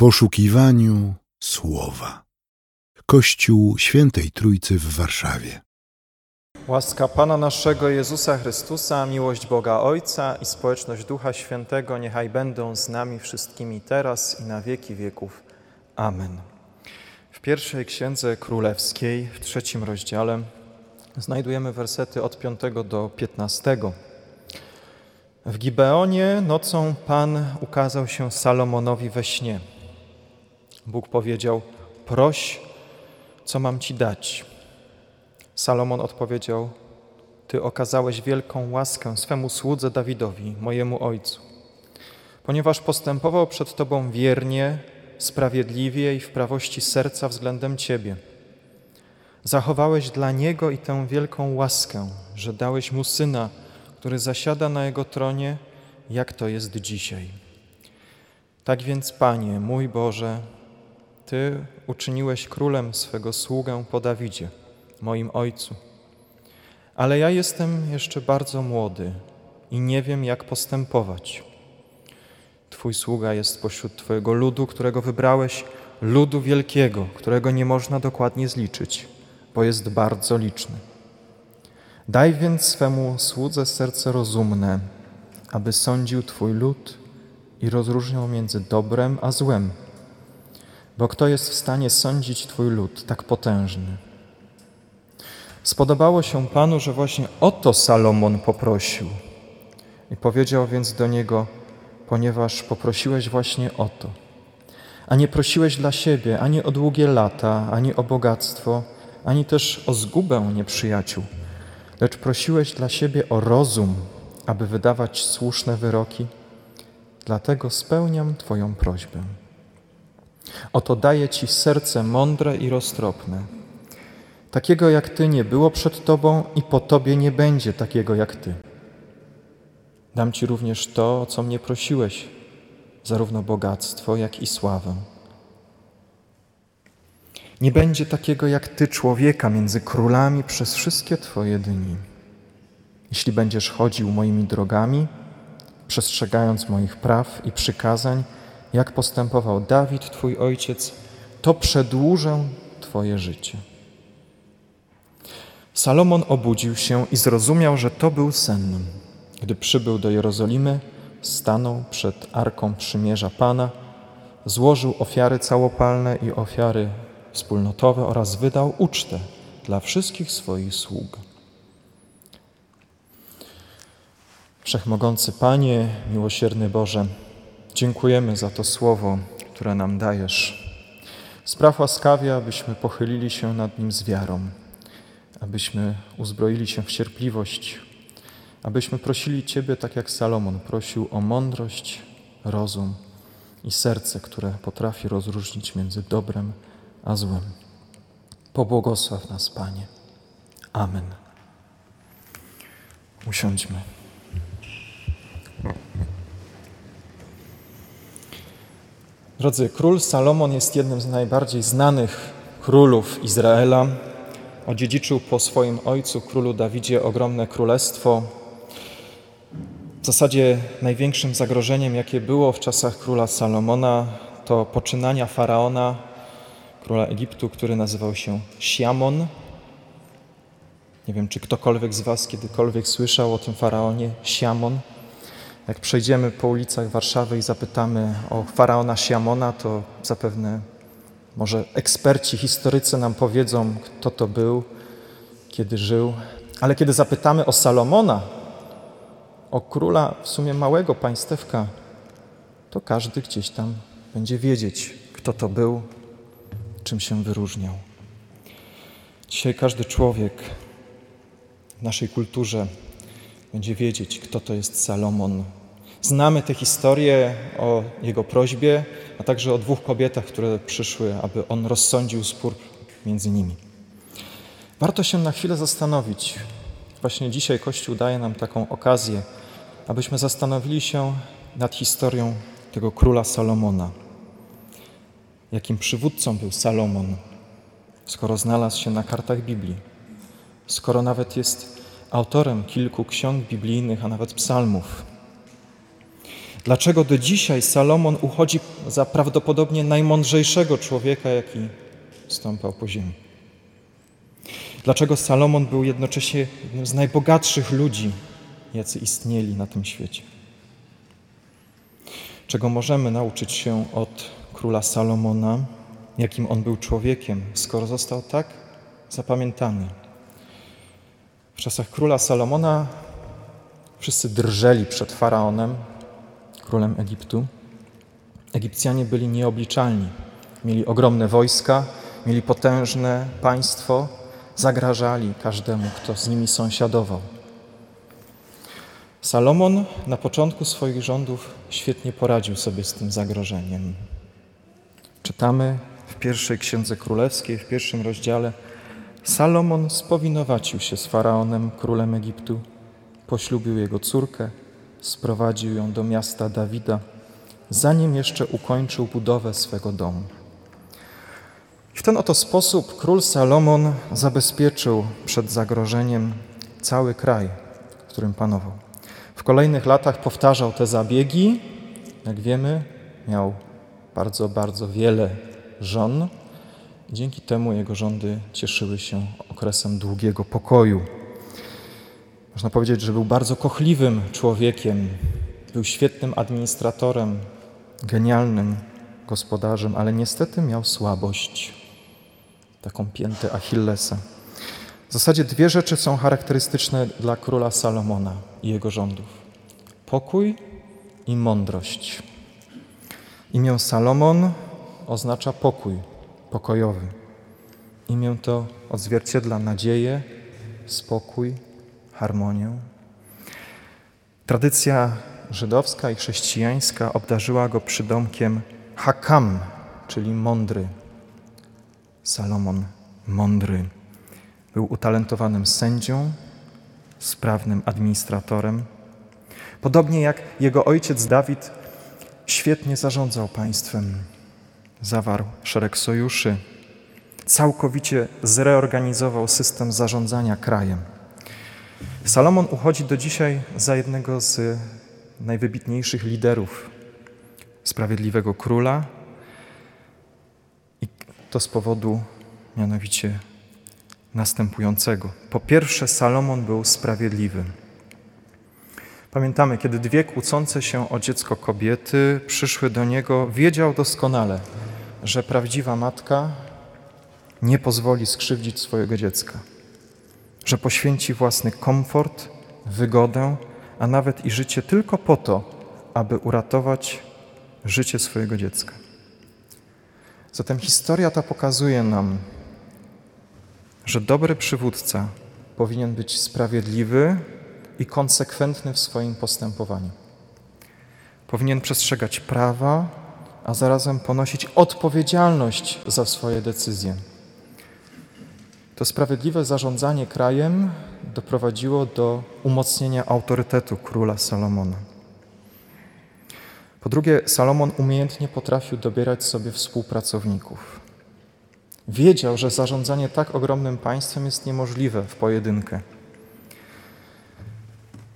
poszukiwaniu słowa. Kościół Świętej Trójcy w Warszawie. Łaska Pana naszego Jezusa Chrystusa, miłość Boga Ojca i społeczność Ducha Świętego niechaj będą z nami wszystkimi teraz i na wieki wieków. Amen. W pierwszej księdze królewskiej, w trzecim rozdziale, znajdujemy wersety od 5 do 15. W Gibeonie nocą Pan ukazał się Salomonowi we śnie. Bóg powiedział: Proś, co mam ci dać. Salomon odpowiedział: Ty okazałeś wielką łaskę swemu słudze Dawidowi, mojemu ojcu, ponieważ postępował przed Tobą wiernie, sprawiedliwie i w prawości serca względem Ciebie. Zachowałeś dla niego i tę wielką łaskę, że dałeś mu syna, który zasiada na jego tronie, jak to jest dzisiaj. Tak więc, Panie, mój Boże, Ty uczyniłeś królem swego sługę po Dawidzie, moim ojcu. Ale ja jestem jeszcze bardzo młody i nie wiem, jak postępować. Twój sługa jest pośród Twojego ludu, którego wybrałeś, ludu wielkiego, którego nie można dokładnie zliczyć, bo jest bardzo liczny. Daj więc swemu słudze serce rozumne, aby sądził Twój lud i rozróżniał między dobrem a złem. Bo kto jest w stanie sądzić Twój lud tak potężny? Spodobało się Panu, że właśnie o to Salomon poprosił. I powiedział więc do niego: Ponieważ poprosiłeś właśnie o to, a nie prosiłeś dla siebie ani o długie lata, ani o bogactwo, ani też o zgubę nieprzyjaciół, lecz prosiłeś dla siebie o rozum, aby wydawać słuszne wyroki, dlatego spełniam Twoją prośbę. Oto daję Ci serce mądre i roztropne. Takiego jak Ty nie było przed Tobą i po Tobie nie będzie takiego jak Ty. Dam Ci również to, o co mnie prosiłeś, zarówno bogactwo, jak i sławę. Nie będzie takiego jak Ty człowieka między królami przez wszystkie Twoje dni. Jeśli będziesz chodził moimi drogami, przestrzegając moich praw i przykazań, jak postępował Dawid, Twój ojciec, to przedłużę Twoje życie. Salomon obudził się i zrozumiał, że to był sen. Gdy przybył do Jerozolimy, stanął przed arką przymierza Pana, złożył ofiary całopalne i ofiary wspólnotowe oraz wydał ucztę dla wszystkich swoich sług. Wszechmogący Panie, miłosierny Boże, dziękujemy za to słowo, które nam dajesz. Spraw łaskawie, abyśmy pochylili się nad nim z wiarą, abyśmy uzbroili się w cierpliwość, abyśmy prosili Ciebie tak jak Salomon prosił o mądrość, rozum i serce, które potrafi rozróżnić między dobrem a złem. Pobłogosław nas, Panie. Amen. Usiądźmy. Drodzy, król Salomon jest jednym z najbardziej znanych królów Izraela. Odziedziczył po swoim ojcu, królu Dawidzie, ogromne królestwo. W zasadzie największym zagrożeniem, jakie było w czasach króla Salomona, to poczynania faraona, króla Egiptu, który nazywał się Siamon. Nie wiem, czy ktokolwiek z Was kiedykolwiek słyszał o tym faraonie Siamon. Jak przejdziemy po ulicach Warszawy i zapytamy o faraona Siamona, to zapewne może eksperci, historycy nam powiedzą, kto to był, kiedy żył. Ale kiedy zapytamy o Salomona, o króla w sumie małego państewka, to każdy gdzieś tam będzie wiedzieć, kto to był, czym się wyróżniał. Dzisiaj każdy człowiek w naszej kulturze będzie wiedzieć, kto to jest Salomon. Znamy tę historię o jego prośbie, a także o dwóch kobietach, które przyszły, aby on rozsądził spór między nimi. Warto się na chwilę zastanowić. Właśnie dzisiaj Kościół daje nam taką okazję, abyśmy zastanowili się nad historią tego króla Salomona jakim przywódcą był Salomon, skoro znalazł się na kartach Biblii, skoro nawet jest autorem kilku ksiąg biblijnych, a nawet psalmów. Dlaczego do dzisiaj Salomon uchodzi za prawdopodobnie najmądrzejszego człowieka, jaki stąpał po ziemi? Dlaczego Salomon był jednocześnie jednym z najbogatszych ludzi, jacy istnieli na tym świecie? Czego możemy nauczyć się od króla Salomona, jakim on był człowiekiem, skoro został tak zapamiętany? W czasach króla Salomona wszyscy drżeli przed faraonem, królem Egiptu. Egipcjanie byli nieobliczalni. Mieli ogromne wojska, mieli potężne państwo, zagrażali każdemu, kto z nimi sąsiadował. Salomon na początku swoich rządów świetnie poradził sobie z tym zagrożeniem. Czytamy w pierwszej księdze królewskiej, w pierwszym rozdziale. Salomon spowinowacił się z faraonem, królem Egiptu, poślubił jego córkę, sprowadził ją do miasta Dawida, zanim jeszcze ukończył budowę swego domu. W ten oto sposób król Salomon zabezpieczył przed zagrożeniem cały kraj, w którym panował. W kolejnych latach powtarzał te zabiegi. Jak wiemy, miał bardzo, bardzo wiele żon. Dzięki temu jego rządy cieszyły się okresem długiego pokoju. Można powiedzieć, że był bardzo kochliwym człowiekiem, był świetnym administratorem, genialnym gospodarzem, ale niestety miał słabość, taką piętę Achillesa. W zasadzie dwie rzeczy są charakterystyczne dla króla Salomona i jego rządów: pokój i mądrość. Imię Salomon oznacza pokój, pokojowy. Imię to odzwierciedla nadzieję, spokój, harmonię. Tradycja żydowska i chrześcijańska obdarzyła go przydomkiem Hakam, czyli mądry. Salomon mądry. Był utalentowanym sędzią, sprawnym administratorem. Podobnie jak jego ojciec Dawid świetnie zarządzał państwem. Zawarł szereg sojuszy, całkowicie zreorganizował system zarządzania krajem. Salomon uchodzi do dzisiaj za jednego z najwybitniejszych liderów sprawiedliwego króla i to z powodu mianowicie następującego. Po pierwsze, Salomon był sprawiedliwy. Pamiętamy, kiedy dwie kłócące się o dziecko kobiety przyszły do niego, wiedział doskonale, że prawdziwa matka nie pozwoli skrzywdzić swojego dziecka że poświęci własny komfort, wygodę, a nawet i życie tylko po to, aby uratować życie swojego dziecka. Zatem historia ta pokazuje nam, że dobry przywódca powinien być sprawiedliwy i konsekwentny w swoim postępowaniu. Powinien przestrzegać prawa, a zarazem ponosić odpowiedzialność za swoje decyzje. To sprawiedliwe zarządzanie krajem doprowadziło do umocnienia autorytetu króla Salomona. Po drugie, Salomon umiejętnie potrafił dobierać sobie współpracowników. Wiedział, że zarządzanie tak ogromnym państwem jest niemożliwe w pojedynkę.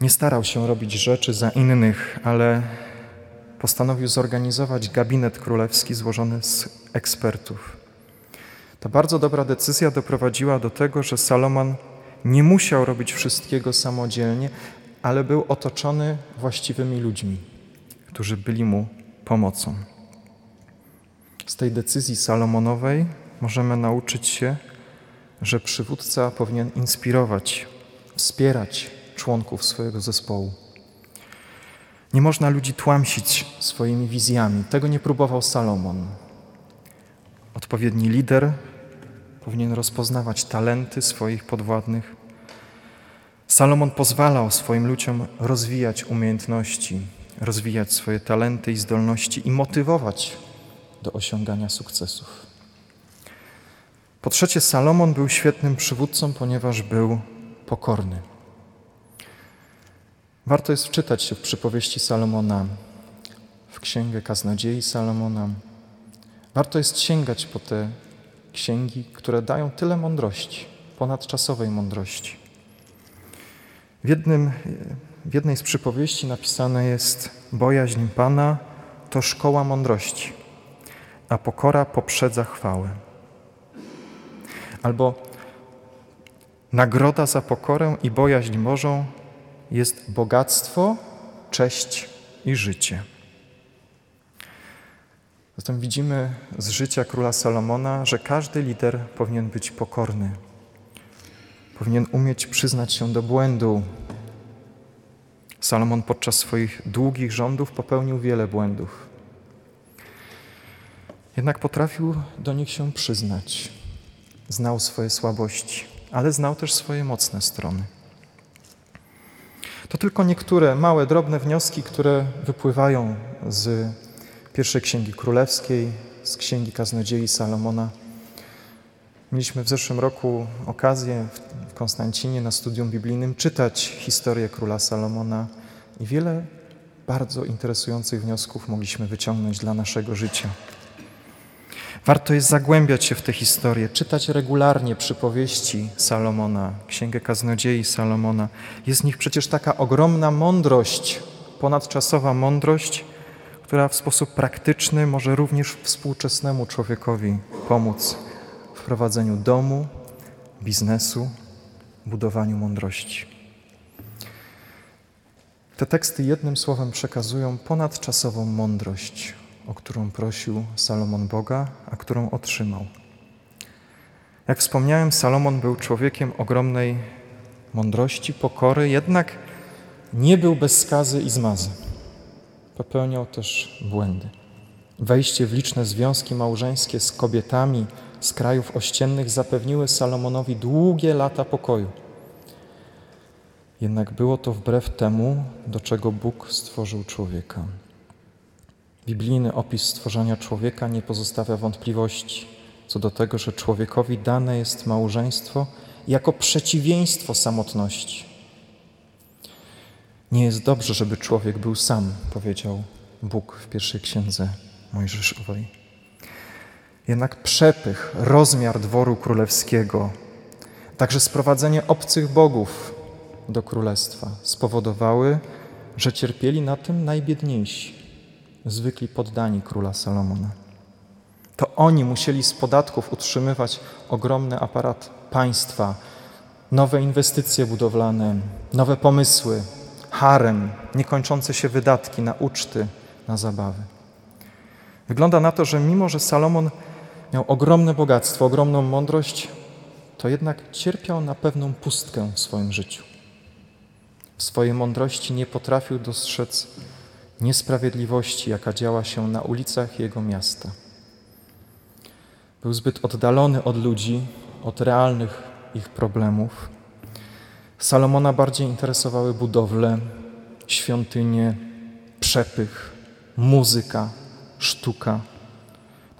Nie starał się robić rzeczy za innych, ale postanowił zorganizować gabinet królewski złożony z ekspertów. Ta bardzo dobra decyzja doprowadziła do tego, że Salomon nie musiał robić wszystkiego samodzielnie, ale był otoczony właściwymi ludźmi, którzy byli mu pomocą. Z tej decyzji Salomonowej możemy nauczyć się, że przywódca powinien inspirować, wspierać członków swojego zespołu. Nie można ludzi tłamsić swoimi wizjami. Tego nie próbował Salomon. Odpowiedni lider powinien rozpoznawać talenty swoich podwładnych. Salomon pozwalał swoim ludziom rozwijać umiejętności, rozwijać swoje talenty i zdolności i motywować do osiągania sukcesów. Po trzecie, Salomon był świetnym przywódcą, ponieważ był pokorny. Warto jest wczytać się w przypowieści Salomona, w księgę kaznodziei Salomona. Warto jest sięgać po te księgi, które dają tyle mądrości, ponadczasowej mądrości. W jednym W jednej z przypowieści napisane jest: Bojaźń Pana to szkoła mądrości, a pokora poprzedza chwałę. Albo nagroda za pokorę i bojaźń Bożą jest bogactwo, cześć i życie. Zatem widzimy z życia króla Salomona, że każdy lider powinien być pokorny. Powinien umieć przyznać się do błędu. Salomon podczas swoich długich rządów popełnił wiele błędów. Jednak potrafił do nich się przyznać. Znał swoje słabości, ale znał też swoje mocne strony. To tylko niektóre małe, drobne wnioski, które wypływają z pierwszej księgi królewskiej, z księgi kaznodziei Salomona. Mieliśmy w zeszłym roku okazję w Konstancinie na studium biblijnym czytać historię króla Salomona i wiele bardzo interesujących wniosków mogliśmy wyciągnąć dla naszego życia. Warto jest zagłębiać się w tę historię, czytać regularnie przypowieści Salomona, Księgę Kaznodziei Salomona. Jest w nich przecież taka ogromna mądrość, ponadczasowa mądrość, która w sposób praktyczny może również współczesnemu człowiekowi pomóc w prowadzeniu domu, biznesu, budowaniu mądrości. Te teksty jednym słowem przekazują ponadczasową mądrość, o którą prosił Salomon Boga, a którą otrzymał. Jak wspomniałem, Salomon był człowiekiem ogromnej mądrości, pokory, jednak nie był bez skazy i zmazy. Popełniał też błędy. Wejście w liczne związki małżeńskie z kobietami z krajów ościennych zapewniły Salomonowi długie lata pokoju. Jednak było to wbrew temu, do czego Bóg stworzył człowieka. Biblijny opis stworzenia człowieka nie pozostawia wątpliwości co do tego, że człowiekowi dane jest małżeństwo jako przeciwieństwo samotności. Nie jest dobrze, żeby człowiek był sam, powiedział Bóg w pierwszej księdze Mojżeszowej. Jednak przepych, rozmiar dworu królewskiego, także sprowadzenie obcych bogów do królestwa spowodowały, że cierpieli na tym najbiedniejsi, zwykli poddani króla Salomona. To oni musieli z podatków utrzymywać ogromny aparat państwa, nowe inwestycje budowlane, nowe pomysły, harem, niekończące się wydatki na uczty, na zabawy. Wygląda na to, że mimo, że Salomon miał ogromne bogactwo, ogromną mądrość, to jednak cierpiał na pewną pustkę w swoim życiu. W swojej mądrości nie potrafił dostrzec niesprawiedliwości, jaka działa się na ulicach jego miasta. Był zbyt oddalony od ludzi, od realnych ich problemów. Salomona bardziej interesowały budowle, świątynie, przepych, muzyka, sztuka.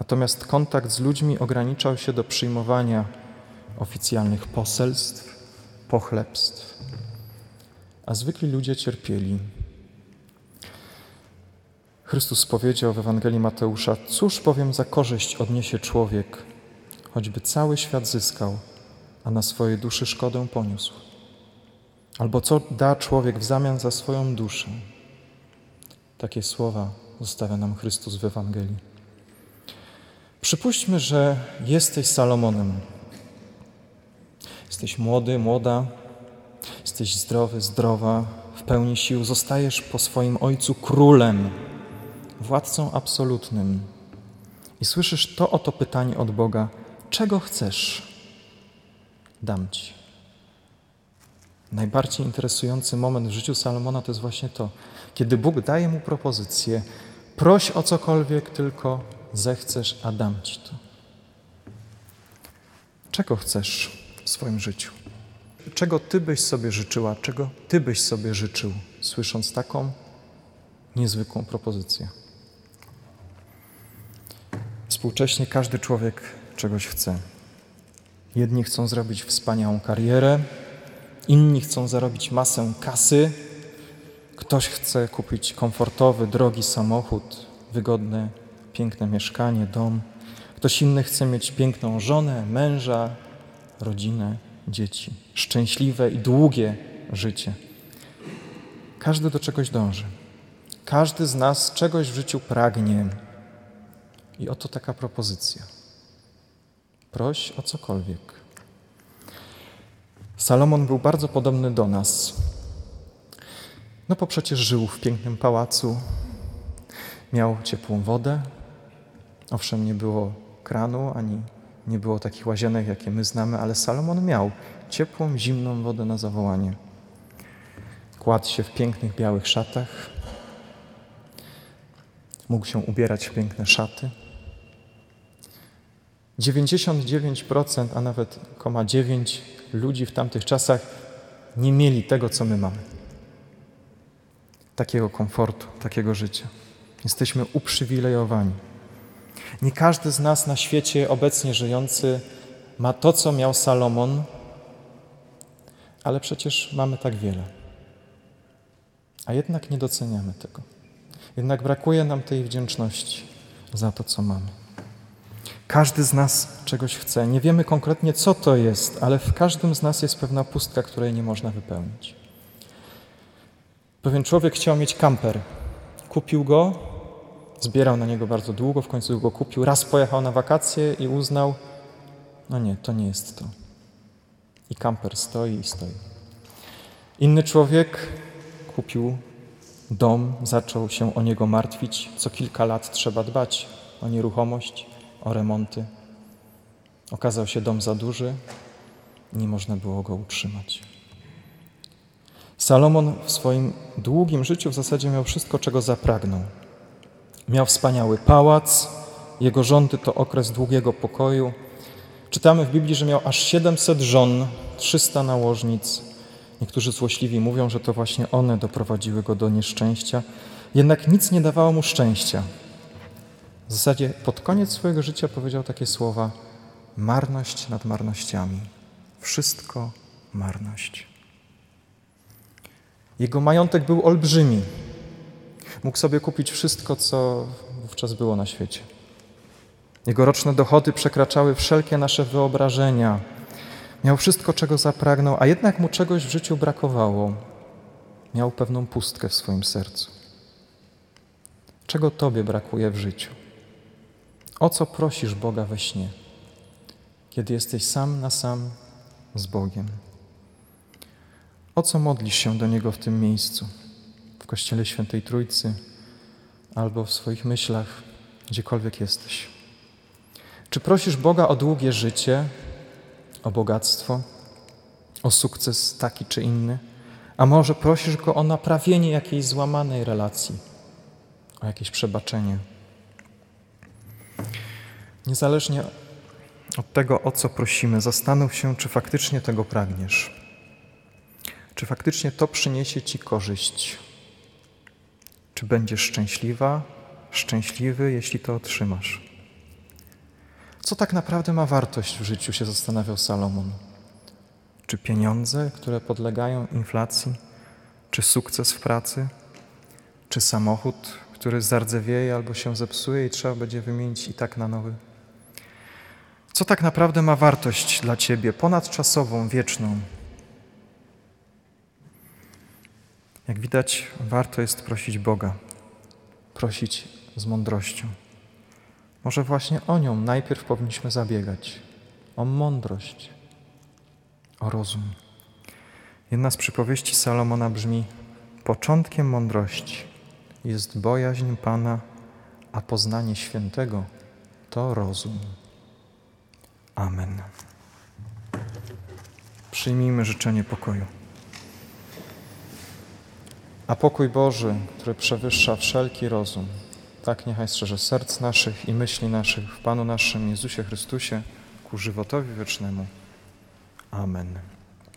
Natomiast kontakt z ludźmi ograniczał się do przyjmowania oficjalnych poselstw, pochlebstw, a zwykli ludzie cierpieli. Chrystus powiedział w Ewangelii Mateusza: Cóż powiem za korzyść odniesie człowiek, choćby cały świat zyskał, a na swojej duszy szkodę poniósł? Albo co da człowiek w zamian za swoją duszę? Takie słowa zostawia nam Chrystus w Ewangelii. Przypuśćmy, że jesteś Salomonem. Jesteś młody, młoda, jesteś zdrowy, zdrowa, w pełni sił, zostajesz po swoim ojcu królem, władcą absolutnym. I słyszysz to oto pytanie od Boga: czego chcesz? Dam ci. Najbardziej interesujący moment w życiu Salomona to jest właśnie to, kiedy Bóg daje mu propozycję: proś o cokolwiek, tylko zechcesz, a dam ci to. Czego chcesz w swoim życiu? Czego ty byś sobie życzyła, czego ty byś sobie życzył, słysząc taką niezwykłą propozycję? Współcześnie każdy człowiek czegoś chce. Jedni chcą zrobić wspaniałą karierę, inni chcą zarobić masę kasy, ktoś chce kupić komfortowy, drogi samochód, wygodne, piękne mieszkanie, dom. Ktoś inny chce mieć piękną żonę, męża, rodzinę, dzieci, szczęśliwe i długie życie. Każdy do czegoś dąży. Każdy z nas czegoś w życiu pragnie. I oto taka propozycja. Proś o cokolwiek. Salomon był bardzo podobny do nas. No bo przecież żył w pięknym pałacu, miał ciepłą wodę. Owszem, nie było kranu ani nie było takich łazienek, jakie my znamy, ale Salomon miał ciepłą, zimną wodę na zawołanie. Kładł się w pięknych, białych szatach. Mógł się ubierać w piękne szaty. 99%, a nawet 9 ludzi w tamtych czasach nie mieli tego, co my mamy. Takiego komfortu, takiego życia. Jesteśmy uprzywilejowani. Nie każdy z nas na świecie obecnie żyjący ma to, co miał Salomon, ale przecież mamy tak wiele. A jednak nie doceniamy tego. Jednak brakuje nam tej wdzięczności za to, co mamy. Każdy z nas czegoś chce. Nie wiemy konkretnie, co to jest, ale w każdym z nas jest pewna pustka, której nie można wypełnić. Pewien człowiek chciał mieć kamper. Kupił go, zbierał na niego bardzo długo, w końcu go kupił. Raz pojechał na wakacje i uznał, no nie, to nie jest to. I kamper stoi i stoi. Inny człowiek kupił dom, zaczął się o niego martwić. Co kilka lat trzeba dbać o nieruchomość, o remonty. Okazał się dom za duży, nie można było go utrzymać. Salomon w swoim długim życiu w zasadzie miał wszystko, czego zapragnął. Miał wspaniały pałac, jego rządy to okres długiego pokoju. Czytamy w Biblii, że miał aż 700 żon, 300 nałożnic. Niektórzy złośliwi mówią, że to właśnie one doprowadziły go do nieszczęścia. Jednak nic nie dawało mu szczęścia. W zasadzie pod koniec swojego życia powiedział takie słowa: marność nad marnościami. Wszystko marność. Jego majątek był olbrzymi. Mógł sobie kupić wszystko, co wówczas było na świecie. Jego roczne dochody przekraczały wszelkie nasze wyobrażenia. Miał wszystko, czego zapragnął, a jednak mu czegoś w życiu brakowało. Miał pewną pustkę w swoim sercu. Czego Tobie brakuje w życiu? O co prosisz Boga we śnie, kiedy jesteś sam na sam z Bogiem? O co modlisz się do Niego w tym miejscu, w Kościele Świętej Trójcy albo w swoich myślach, gdziekolwiek jesteś? Czy prosisz Boga o długie życie, o bogactwo, o sukces taki czy inny? A może prosisz Go o naprawienie jakiejś złamanej relacji, o jakieś przebaczenie? Niezależnie od tego, o co prosimy, zastanów się, czy faktycznie tego pragniesz. Czy faktycznie to przyniesie Ci korzyść? Czy będziesz szczęśliwa, szczęśliwy, jeśli to otrzymasz? Co tak naprawdę ma wartość w życiu, się zastanawiał Salomon. Czy pieniądze, które podlegają inflacji? Czy sukces w pracy? Czy samochód, który zardzewieje albo się zepsuje i trzeba będzie wymienić i tak na nowy? Co tak naprawdę ma wartość dla Ciebie, ponadczasową, wieczną? Jak widać, warto jest prosić Boga, prosić z mądrością. Może właśnie o nią najpierw powinniśmy zabiegać o mądrość, o rozum. Jedna z przypowieści Salomona brzmi: Początkiem mądrości jest bojaźń Pana, a poznanie świętego to rozum. Amen. Przyjmijmy życzenie pokoju. A pokój Boży, który przewyższa wszelki rozum, tak niechaj strzeże serc naszych i myśli naszych w Panu naszym Jezusie Chrystusie ku żywotowi wiecznemu. Amen.